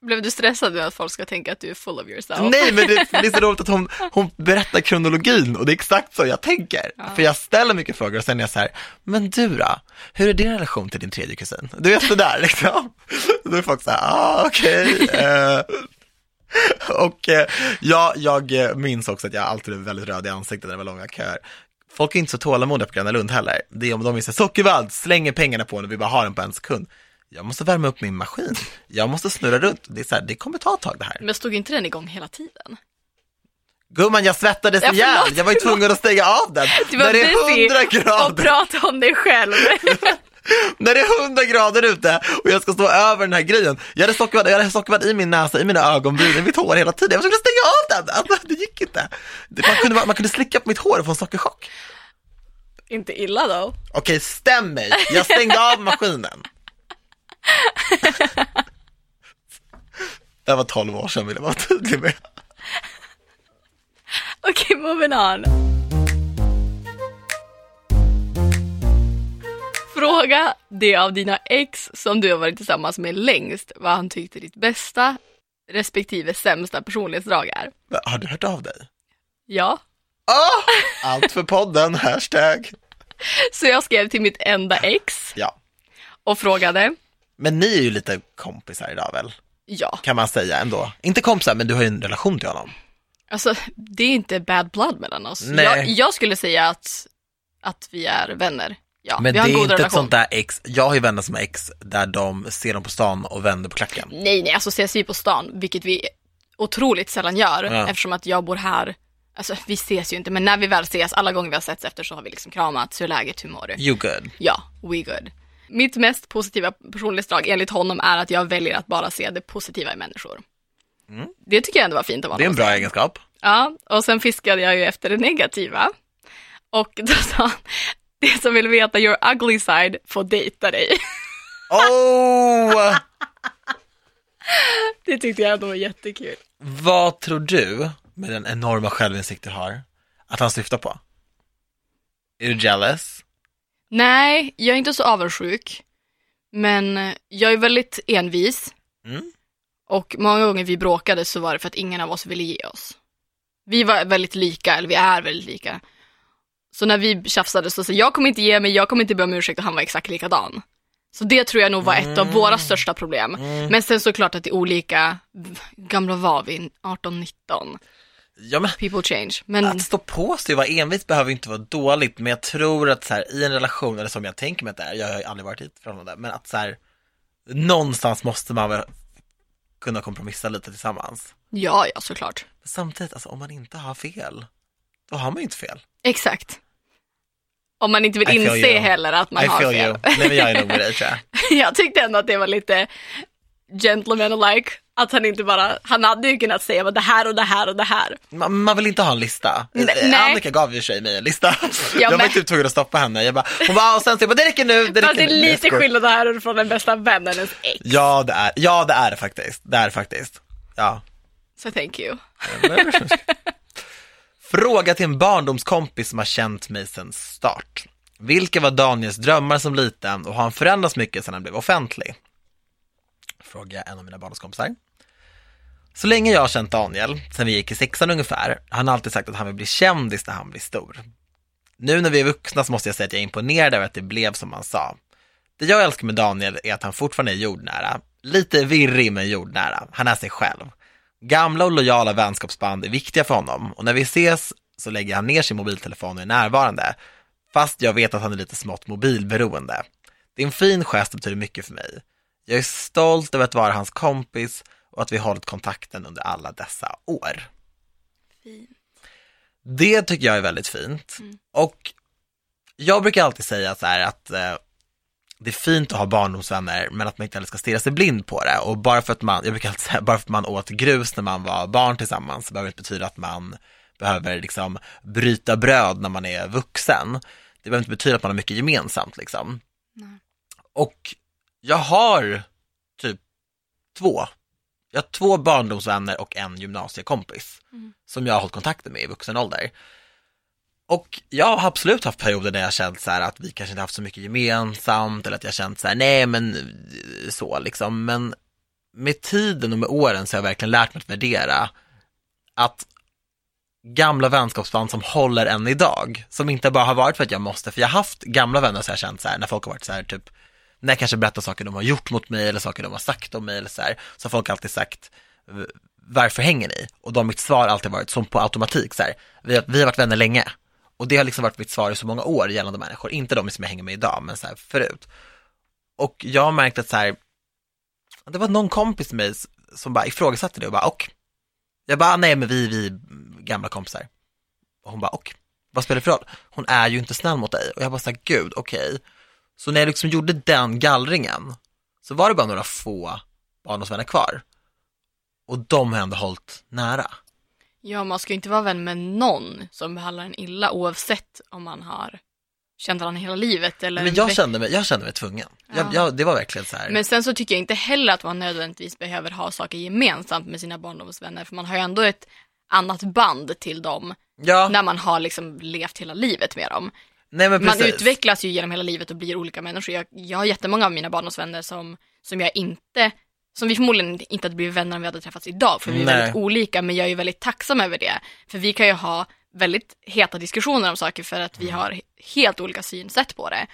Blev du stressad nu att folk ska tänka att du är full of yourself? Nej, men det, det är så roligt att hon, hon berättar kronologin och det är exakt så jag tänker. För jag ställer mycket frågor och sen är jag så här, men du då? Hur är din relation till din tredje kusin? Du vet det där liksom. Då är folk så här, ah okej. eh. och eh, ja, jag eh, minns också att jag alltid är väldigt röd i ansiktet när det var långa köer. Folk är inte så tålamodiga på Gröna Lund heller. Det är om de vill säga sockervadd, slänger pengarna på en och vi bara har den på en sekund. Jag måste värma upp min maskin. Jag måste snurra runt. Det, är så här, det kommer ta ett tag det här. Men stod inte den igång hela tiden? Gumman, jag svettades Ja, ihjäl. Jag var ju tvungen att stänga av den. Du var När det är busy 100 och grader, prata om dig själv. när det är 100 grader ute och jag ska stå över den här grejen. Jag hade sockervadd, jag hade sockervadd i min näsa, i mina ögonbryn, i mitt hår hela tiden. Jag att stänga av den. Alltså, det gick inte. Man kunde, man kunde slicka på mitt hår och få en sockerchock. inte illa då. Okej, stäm mig. Jag stängde av maskinen. Det var 12 år sedan vill jag vara tydlig med. Okej, moving on. Fråga det av dina ex som du har varit tillsammans med längst vad han tyckte ditt bästa respektive sämsta personlighetsdrag är. Har du hört av dig? Ja. Ah, allt för podden, hashtag. Så jag skrev till mitt enda ex Ja, och frågade. men ni är ju lite kompisar idag väl? Ja, Kan man säga ändå. Inte kompisar, men du har ju en relation till honom. alltså det är inte bad blood mellan oss. Nej. Jag, jag skulle säga att, att vi är vänner. Ja, Men det är inte ett relation. sånt där ex, jag har ju vänner som är ex där de ser dem på stan och vänder på klacken. Nej, nej, alltså ses vi på stan, vilket vi otroligt sällan gör Ja. eftersom att jag bor här. Alltså vi ses ju inte, men när vi väl ses, alla gånger vi har setts efter så har vi liksom kramats, hur är läget, hur mår du? You good. Ja, we good. Mitt mest positiva personlighetsdrag enligt honom är att jag väljer att bara se det positiva i människor. Det tycker jag ändå var fint av honom. Mm. Det är en bra egenskap. Ja, och sen fiskade jag ju efter det negativa. Och då sa han, det som vill veta your ugly side får dejta dig. Oh! Det tyckte jag ändå var jättekul. Vad tror du, med den enorma självinsikt du har, att han syftar på? Är du jealous? Nej, jag är inte så avundsjuk. Men jag är väldigt envis. Mm. Och många gånger vi bråkade så var det för att ingen av oss ville ge oss. Vi var väldigt lika, eller vi är väldigt lika. Så när vi tjafsade så sa jag kommer inte ge mig, jag kommer inte be om ursäkt och han var exakt likadan. Så det tror jag nog var ett av våra största problem. Men sen såklart att det är olika, gamla var vi, 18-19, Ja, men people change. Men att stå på sig och vara envis behöver inte vara dåligt, men jag tror att så här, i en relation, eller som jag tänker mig att det är, jag har ju aldrig varit i ett förhållande, men att så här, någonstans måste man väl kunna kompromissa lite tillsammans. ja, ja såklart. Men samtidigt, alltså om man inte har fel, då har man ju inte fel. Exakt. Om man inte vill I inse heller att man I har fel. you. Nej men jag är nog med dig tror jag. jag tyckte ändå att det var lite, gentleman-like. Att han inte bara, han hade ju kunnat säga det här och det här och det här. Man, man vill inte ha en lista. Nej, Eh, nej. Annika gav ju sig mig en lista. jag var men- typ tvungen att stoppa henne. Jag bara, hon bara, och sen så jag bara, det räcker nu, det Fast räcker det är jag lite skillnad här från den bästa vännens ex. Ja det är, ja det är det faktiskt. Det är det faktiskt. Ja. Så thank you. Fråga till en barndomskompis som har känt mig sedan start. Vilka var Daniels drömmar som liten och har han förändrats mycket sedan han blev offentlig? Frågar en av mina barndomskompisar. Så länge jag har känt Daniel, sedan vi gick i sexan ungefär, har han alltid sagt att han vill bli kändis när han blir stor. Nu när vi är vuxna så måste jag säga att jag är imponerad över att det blev som han sa. Det jag älskar med Daniel är att han fortfarande är jordnära. Lite virrig men jordnära. Han är sig själv. Gamla och lojala vänskapsband är viktiga för honom och när vi ses så lägger han ner sin mobiltelefon och är närvarande. Fast jag vet att han är lite smått mobilberoende. Det är en fin gest och betyder mycket för mig. Jag är stolt över att vara hans kompis och att vi hållit kontakten under alla dessa år. Det tycker jag är väldigt fint. Och jag brukar alltid säga så här att eh, det är fint att ha barndomsvänner men att man inte heller ska stirra sig blind på det. Och bara för att man, jag brukar alltid säga, bara för att man åt grus när man var barn tillsammans behöver det inte betyda att man behöver liksom bryta bröd när man är vuxen. Det behöver inte betyda att man har mycket gemensamt liksom. Nej. Och jag har typ två. Jag har två barndomsvänner och en gymnasiekompis som jag har hållit kontakten med i vuxen ålder. Och jag har absolut haft perioder där jag känt så här att vi kanske inte haft så mycket gemensamt eller att jag känt så här, nej men eh, så liksom. Men med tiden och med åren så har jag verkligen lärt mig att värdera att gamla vänskapsband som håller än idag, som inte bara har varit för att jag måste, för jag har haft gamla vänner som jag känt så här, när folk har varit så här typ, när jag kanske berättar saker de har gjort mot mig eller saker de har sagt om mig eller så här, så har folk alltid sagt, varför hänger ni? Och då har mitt svar alltid varit som på automatik så här, vi har, vi har varit vänner länge. Och det har liksom varit mitt svar i så många år gällande människor, inte de som jag hänger med idag, men så här förut. Och jag har märkt att så här, det var någon kompis till mig som bara ifrågasatte det och bara, och? Jag bara, nej men vi, vi är gamla kompisar. Och hon bara, och? Vad spelar det för roll? Hon är ju inte snäll mot dig. Och jag bara, så här, gud, okej. Så när jag liksom gjorde den gallringen, så var det bara några få barndomsvänner kvar. Och de har jag ändå hållit nära. Ja, man ska ju inte vara vän med någon som behandlar en illa oavsett om man har känt varandra hela livet eller Men jag kände mig, jag kände mig tvungen. Jag, Ja. jag, det var verkligen så här. Men sen så tycker jag inte heller att man nödvändigtvis behöver ha saker gemensamt med sina barndomsvänner för man har ju ändå ett annat band till dem ja, när man har liksom levt hela livet med dem. nej men Man utvecklas ju genom hela livet och blir olika människor. Jag, jag har jättemånga av mina barndomsvänner som, som jag inte, som vi förmodligen inte hade blivit vänner om vi hade träffats idag, för vi är Nej. väldigt olika, men jag är ju väldigt tacksam över det. För vi kan ju ha väldigt heta diskussioner om saker för att vi har helt olika synsätt på det.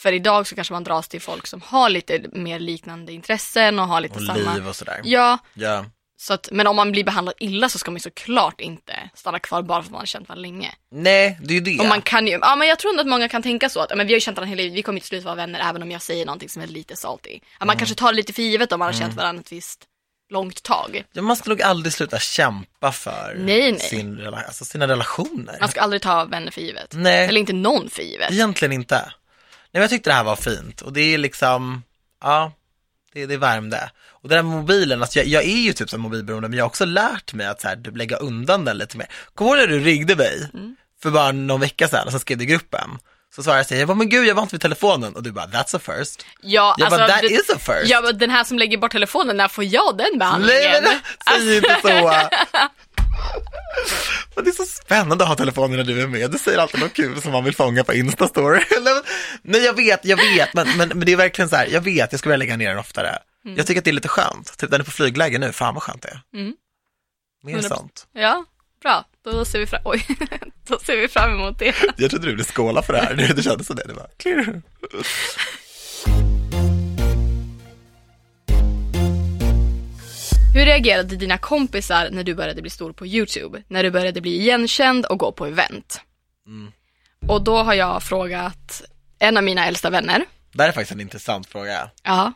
För idag så kanske man dras till folk som har lite mer liknande intressen och har lite och samma... liv och sådär. Ja, Ja. Så att, men om man blir behandlad illa så ska man såklart inte stanna kvar bara för att man har känt varandra länge. Nej, det är ju det. Och man kan ju, ja men jag tror ändå att många kan tänka så att men vi har ju känt varandra hela livet, vi kommer till slut vara vänner även om jag säger någonting som är lite salty. Att man kanske tar det lite för givet om man har känt varandra ett visst långt tag. Ja, man ska nog aldrig sluta kämpa för Nej, nej. Sin, alltså, sina relationer. Man ska aldrig ta vänner för givet. Nej. Eller inte någon för givet. Egentligen inte. Nej, men jag tyckte det här var fint och det är liksom, ja, det, det värmde. Och det där med mobilen, alltså jag, jag är ju typ som mobilberoende men jag har också lärt mig att så här, typ lägga undan den lite mer. Kommer du när du ringde mig Mm. för bara någon vecka sedan och så skrev du i gruppen? Så svarade jag så här, jag bara, men gud jag var inte vid telefonen och du bara, that's a first. Ja, Jag bara, that det- is a first. Ja, men den här som lägger bort telefonen, när får jag den behandlingen? Nej men säg inte så. Men det är så spännande att ha telefonen när du är med. Du säger alltid något kul som man vill fånga på Instastory. Nej, jag vet, jag vet, men, men, men det är verkligen så här, jag vet, jag skulle vilja lägga ner den oftare. Jag tycker att det är lite skönt. Typ den är på flygläge nu, fan vad skönt det är. Mm. Mer 100%. sånt. Ja, bra. Då ser vi fram, oj, då ser vi fram emot det. Jag trodde du ville skåla för det här, det, det kändes som det. det var clear. Hur reagerade dina kompisar när du började bli stor på YouTube? När du började bli igenkänd och gå på event? Mm. Och då har jag frågat en av mina äldsta vänner. Det här är faktiskt en intressant fråga. Ja.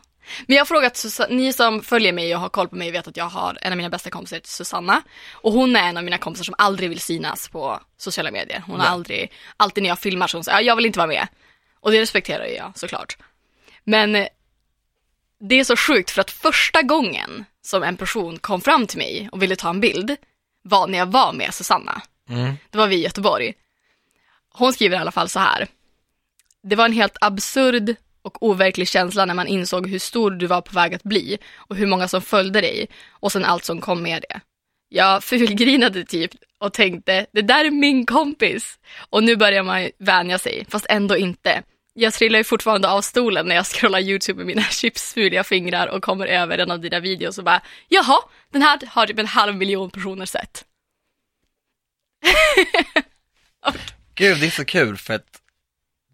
Men jag har frågat, Sus- ni som följer mig och har koll på mig vet att jag har en av mina bästa kompisar heter Susanna. Och hon är en av mina kompisar som aldrig vill synas på sociala medier. Hon har Nej. aldrig, alltid när jag filmar så hon säger ja, jag vill inte vara med. Och det respekterar jag såklart. Men det är så sjukt för att första gången som en person kom fram till mig och ville ta en bild var när jag var med Susanna. Mm. Det var vi i Göteborg. Hon skriver i alla fall så här. Det var en helt absurd och overklig känsla när man insåg hur stor du var på väg att bli och hur många som följde dig och sen allt som kom med det. Jag fulgrinade typ och tänkte, det där är min kompis. Och nu börjar man vänja sig, fast ändå inte. Jag trillar ju fortfarande av stolen när jag scrollar YouTube med mina chipsfuliga fingrar och kommer över en av dina videos och bara, jaha, den här har typ en halv miljon personer sett. Gud, det är så kul för att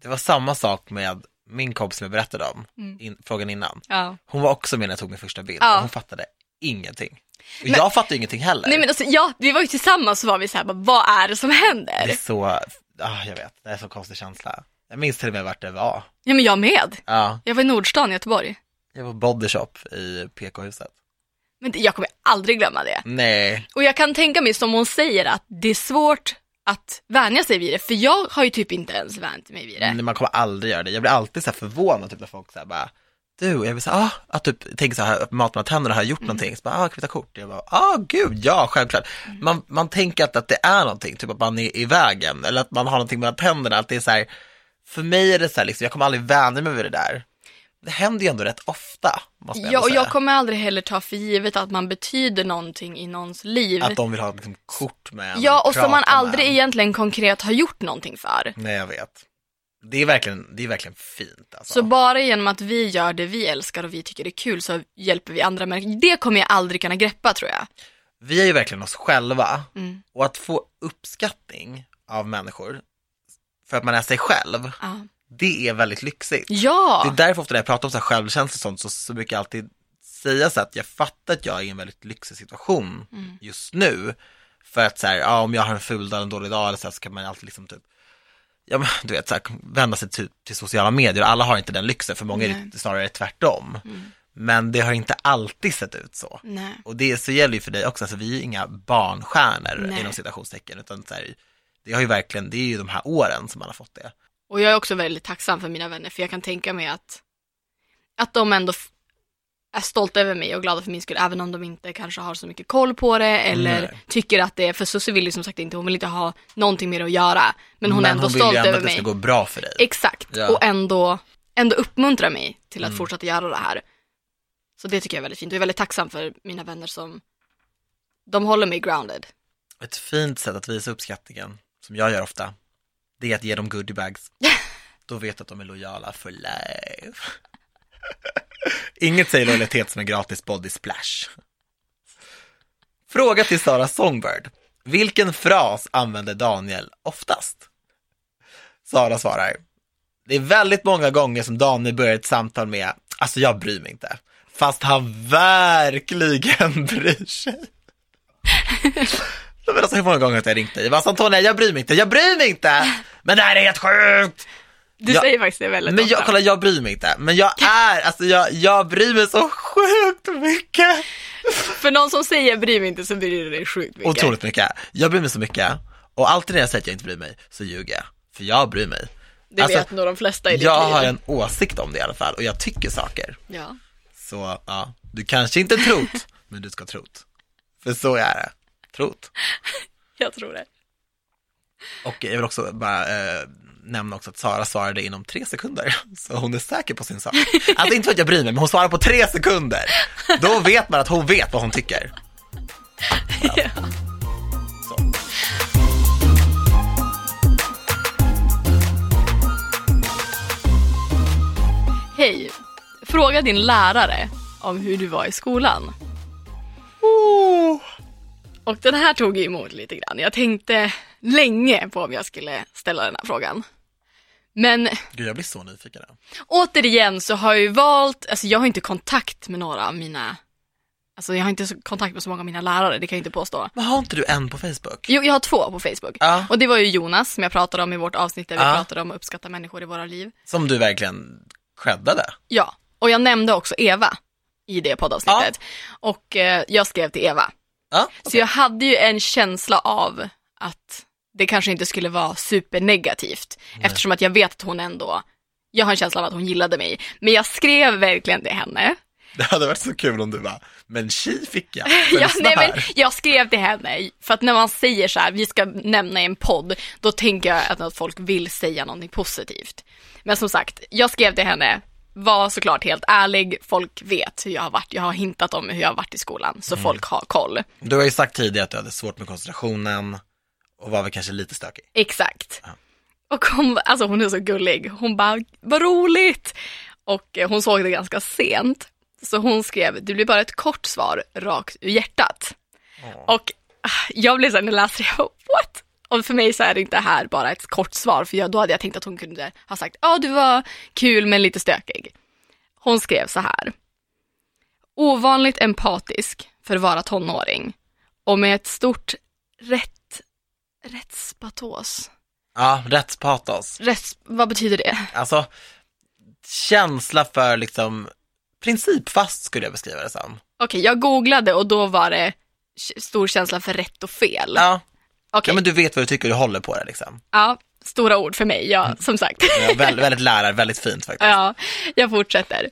det var samma sak med min kompis som jag berättade om, in, frågan innan. Ja. Hon var också med när jag tog min första bild Ja. och hon fattade ingenting. Och jag fattade ingenting heller. Nej men alltså, ja, vi var ju tillsammans så var vi så här, bara, vad är det som Det händer? är så, ah, jag vet, det är så konstig känsla. Jag minns till och med vart det var. Ja men jag med. Ja, Jag var i Nordstan i Göteborg. jag var på Body Shop i PK-huset. Men det- jag kommer aldrig glömma det. Nej, Och jag kan tänka mig som hon säger att det är svårt att vänja sig vid det, för jag har ju typ inte ens vänjt mig vid det. nej, man kommer aldrig göra det. Jag blir alltid så här förvånad typ när folk säger bara, du, och jag vill säga, ah, att typ, tänker så här, mat med tänderna, har jag gjort Mm. någonting? Så bara, ah, kvitta kort. Jag bara, ah, gud, ja, självklart. Mm. Man, man tänker att, att det är någonting, typ att man är i vägen, eller att man har någonting mellan tänderna, att det är så här, för mig är det så här, liksom, jag kommer aldrig vänja mig vid det där. Det händer ju ändå rätt ofta, måste jag Ja, och säga. jag kommer aldrig heller ta för givet att man betyder någonting i någons liv. Att de vill ha liksom, kort med Ja, och som man med aldrig en. egentligen konkret har gjort någonting för. Nej, jag vet. Det är verkligen, det är verkligen fint alltså. Så bara genom att vi gör det vi älskar och vi tycker det är kul så hjälper vi andra människor. Det kommer jag aldrig kunna greppa tror jag. Vi är ju verkligen oss själva Mm. och att få uppskattning av människor för att man är sig själv, Ja. det är väldigt lyxigt. Ja, Det är därför ofta när jag pratar om så här självkänsla och sånt så, så brukar jag alltid säga så att jag fattar att jag är i en väldigt lyxig situation Mm. just nu. För att så här, ja, om jag har en ful dag, en dålig dag eller så, här, så kan man alltid liksom typ Ja men du vet, så här, vända sig till, till sociala medier, alla har inte den lyxen, för många är Nej. det snarare tvärtom. Mm. Men det har inte alltid sett ut så. nej. Och det så gäller ju för dig också, alltså vi är inga barnstjärnor Nej. inom citationstecken, utan så här, det har ju verkligen, det är ju de här åren som man har fått det. Och jag är också väldigt tacksam för mina vänner för jag kan tänka mig att, att de ändå är stolta över mig och glada för min skull även om de inte kanske har så mycket koll på det eller Nej. tycker att det är, för Susie vill ju som sagt inte, hon vill inte ha någonting mer att göra. Men hon är ändå hon vill stolt ju ändå över att det mig. ska gå bra för dig. Exakt, Ja. och ändå, ändå uppmuntra mig till att Mm. fortsätta göra det här. Så det tycker jag är väldigt fint och jag är väldigt tacksam för mina vänner som, de håller mig grounded. Ett fint sätt att visa uppskattningen, som jag gör ofta, det är att ge dem goodiebags. Då vet du att de är lojala for life. Inget säger lojalitet som en gratis body splash. Fråga till Sara Songbird. Vilken fras använder Daniel oftast? Sara svarar. Det är väldigt många gånger som Daniel börjar ett samtal med, alltså jag bryr mig inte. Fast han verkligen bryr sig. Men alltså hur många gånger har jag ringt dig? Alltså Antonija, jag bryr mig inte, jag bryr mig inte! Men det här är helt sjukt! Du Ja, säger faktiskt det väldigt Men jag, ofta. kolla jag bryr mig inte, men jag är, alltså jag, jag bryr mig så sjukt mycket! För någon som säger bryr mig inte så bryr du dig sjukt mycket. Otroligt mycket. Jag bryr mig så mycket. Och alltid när jag säger att jag inte bryr mig, så ljuger jag. För jag bryr mig. Det Alltså, vet nog de flesta i ditt Jag liv. har en åsikt om det i alla fall, och jag tycker saker. Ja. Så ja, du kanske inte trott, men du ska trott. För så är det. Trott. Jag tror det. Och jag vill också bara eh, nämna också att Sara svarade inom tre sekunder. Så hon är säker på sin sak. Alltså inte för att jag bryr mig, men hon svarar på tre sekunder. Då vet man att hon vet vad hon tycker. Ja. Så. Hej. Fråga din lärare om hur du var i skolan. Oh. Och den här tog emot lite grann. Jag tänkte länge på om jag skulle ställa den här frågan. Men Gud, jag blir så nyfiken. nu. återigen så har jag ju valt, alltså jag har inte kontakt med några av mina, alltså jag har inte kontakt med så många av mina lärare, det kan jag inte påstå. Men har inte du en på Facebook? Jo, jag har två på Facebook. Ja. Och det var ju Jonas som jag pratade om i vårt avsnitt där vi Ja. pratade om att uppskatta människor i våra liv. Som du verkligen creddade. Ja, och jag nämnde också Eva i det poddavsnittet. Och eh, jag skrev till Eva. Ja, Så jag hade ju en känsla av att det kanske inte skulle vara supernegativt. Eftersom att jag vet att hon ändå, jag har en känsla av att hon gillade mig. Men jag skrev verkligen till henne. Det hade varit så kul om du bara, men tji fick jag. Ja, nej, men jag skrev till henne, för att när man säger så här, vi ska nämna en podd, då tänker jag att, att folk vill säga någonting positivt. Men som sagt, jag skrev till henne, var såklart helt ärlig, folk vet hur jag har varit, jag har hintat om hur jag har varit i skolan, så folk har koll. Du har ju sagt tidigare att du hade svårt med koncentrationen och var väl kanske lite stökig. Exakt. Och hon, alltså hon är så gullig, hon bara, vad roligt! Och eh, hon såg det ganska sent, så hon skrev, det blir bara ett kort svar rakt ur hjärtat. Och ah, jag blev så här, när jag läste det, jag bara, what? Och för mig så är det inte här bara ett kort svar, för jag, då hade jag tänkt att hon kunde ha sagt, ja du var kul men lite stökig. Hon skrev så här. Ovanligt empatisk för att vara tonåring och med ett stort rätt, rättspatos. Ja, rättspatos. Rätts, vad betyder det? Alltså, känsla för liksom principfast skulle jag beskriva det som. Okej, jag googlade och då var det stor känsla för rätt och fel. Ja, Okej, ja men du vet vad du tycker, du håller på det liksom. ja, stora ord för mig, ja, som sagt. Ja, väldigt, väldigt lärar, väldigt fint faktiskt. Ja, jag fortsätter.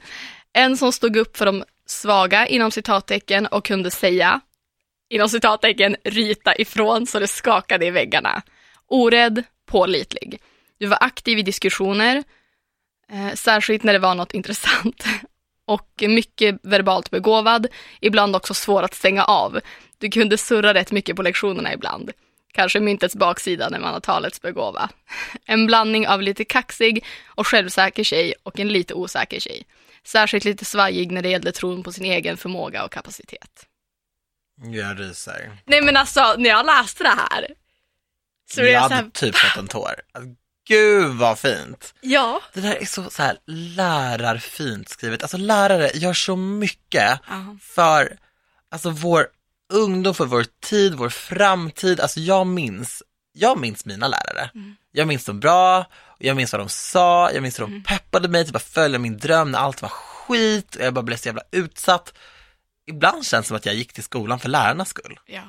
En som stod upp för de svaga inom citattecken och kunde säga, inom citattecken, ryta ifrån så det skakade i väggarna. Orädd, pålitlig. Du var aktiv i diskussioner, eh, särskilt när det var något intressant. Och mycket verbalt begåvad, ibland också svår att stänga av. Du kunde surra rätt mycket på lektionerna ibland. Kanske myntets baksida när man har talets begåva. En blandning av lite kaxig och självsäker tjej och en lite osäker tjej. Särskilt lite svajig när det gällde tron på sin egen förmåga och kapacitet. Jag ryser. Nej men alltså, när jag läste det här så är jag hade här, typ fått en tår. Gud vad fint. ja. Det där är så, så här lärarfint skrivet. Alltså lärare gör så mycket Ja. för alltså vår ungdom, för vår tid, vår framtid. Alltså jag minns, jag minns mina lärare. Jag minns dem bra, jag minns vad de sa, jag minns hur de peppade mig till att följa min dröm när allt var skit och jag bara blev så jävla utsatt. Ibland känns det som att jag gick till skolan för lärarnas skull. ja.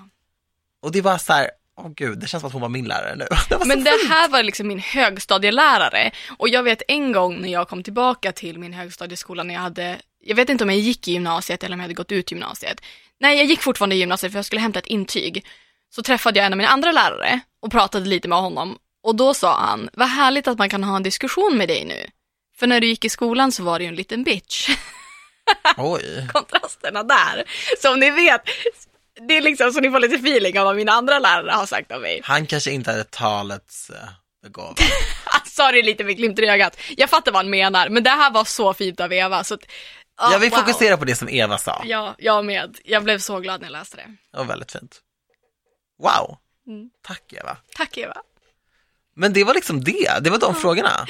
Och det var så här, åh gud, det känns som att hon var min lärare nu. Det Men det fint. här var liksom min högstadielärare och jag vet en gång när jag kom tillbaka till min högstadieskola när jag hade, jag vet inte om jag gick i gymnasiet eller om jag hade gått ut gymnasiet. Nej, jag gick fortfarande i gymnasiet för jag skulle hämta ett intyg. Så träffade jag en av mina andra lärare och pratade lite med honom och då sa han, vad härligt att man kan ha en diskussion med dig nu. För när du gick i skolan så var du ju en liten bitch. Oj. Kontrasterna där. Så om ni vet, det är liksom så ni får lite feeling av vad mina andra lärare har sagt om mig. Han kanske inte hade talets uh, begåvad. Han sa det lite med glimten i ögat. Jag fattar vad han menar, men det här var så fint av Eva. Så Jag vill wow. fokusera på det som Eva sa. Ja, jag med. Jag blev så glad när jag läste det. Det var väldigt fint. Wow. Mm. Tack Eva. Tack Eva. Men det var liksom det, det var de frågorna.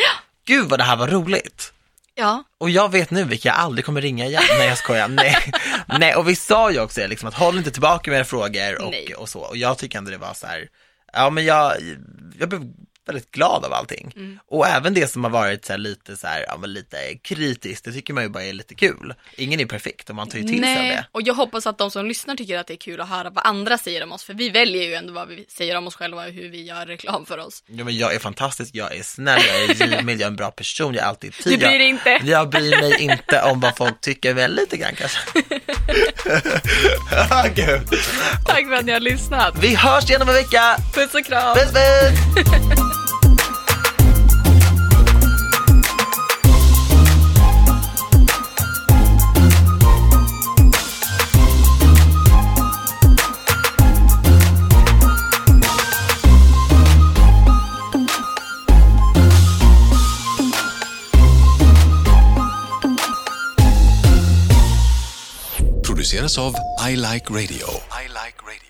Gud vad det här var roligt. Ja, Och jag vet nu vilka jag aldrig kommer ringa igen. Nej jag skojar. Nej. Nej och vi sa ju också liksom, att håll inte tillbaka med era frågor och, och så. Och jag tycker ändå det var så här, ja men jag, jag blev väldigt glad av allting. Mm. Och även det som har varit så lite så här, ja men lite kritiskt, det tycker man ju bara är lite kul. Ingen är perfekt och man tar ju till sig nej. det. Och jag hoppas att de som lyssnar tycker att det är kul att höra vad andra säger om oss. För vi väljer ju ändå vad vi säger om oss själva och hur vi gör reklam för oss. Ja, men jag är fantastisk, jag är snäll, jag är givmild, jag är en bra person, jag är alltid tid. Du bryr dig jag, inte. Jag bryr mig inte om vad folk tycker, väl lite grann kanske. Ah, Gud. Tack för att ni har lyssnat. Vi hörs igen om en vecka. Puss och kram. Puss puss! Of av I Like Radio. I like radio.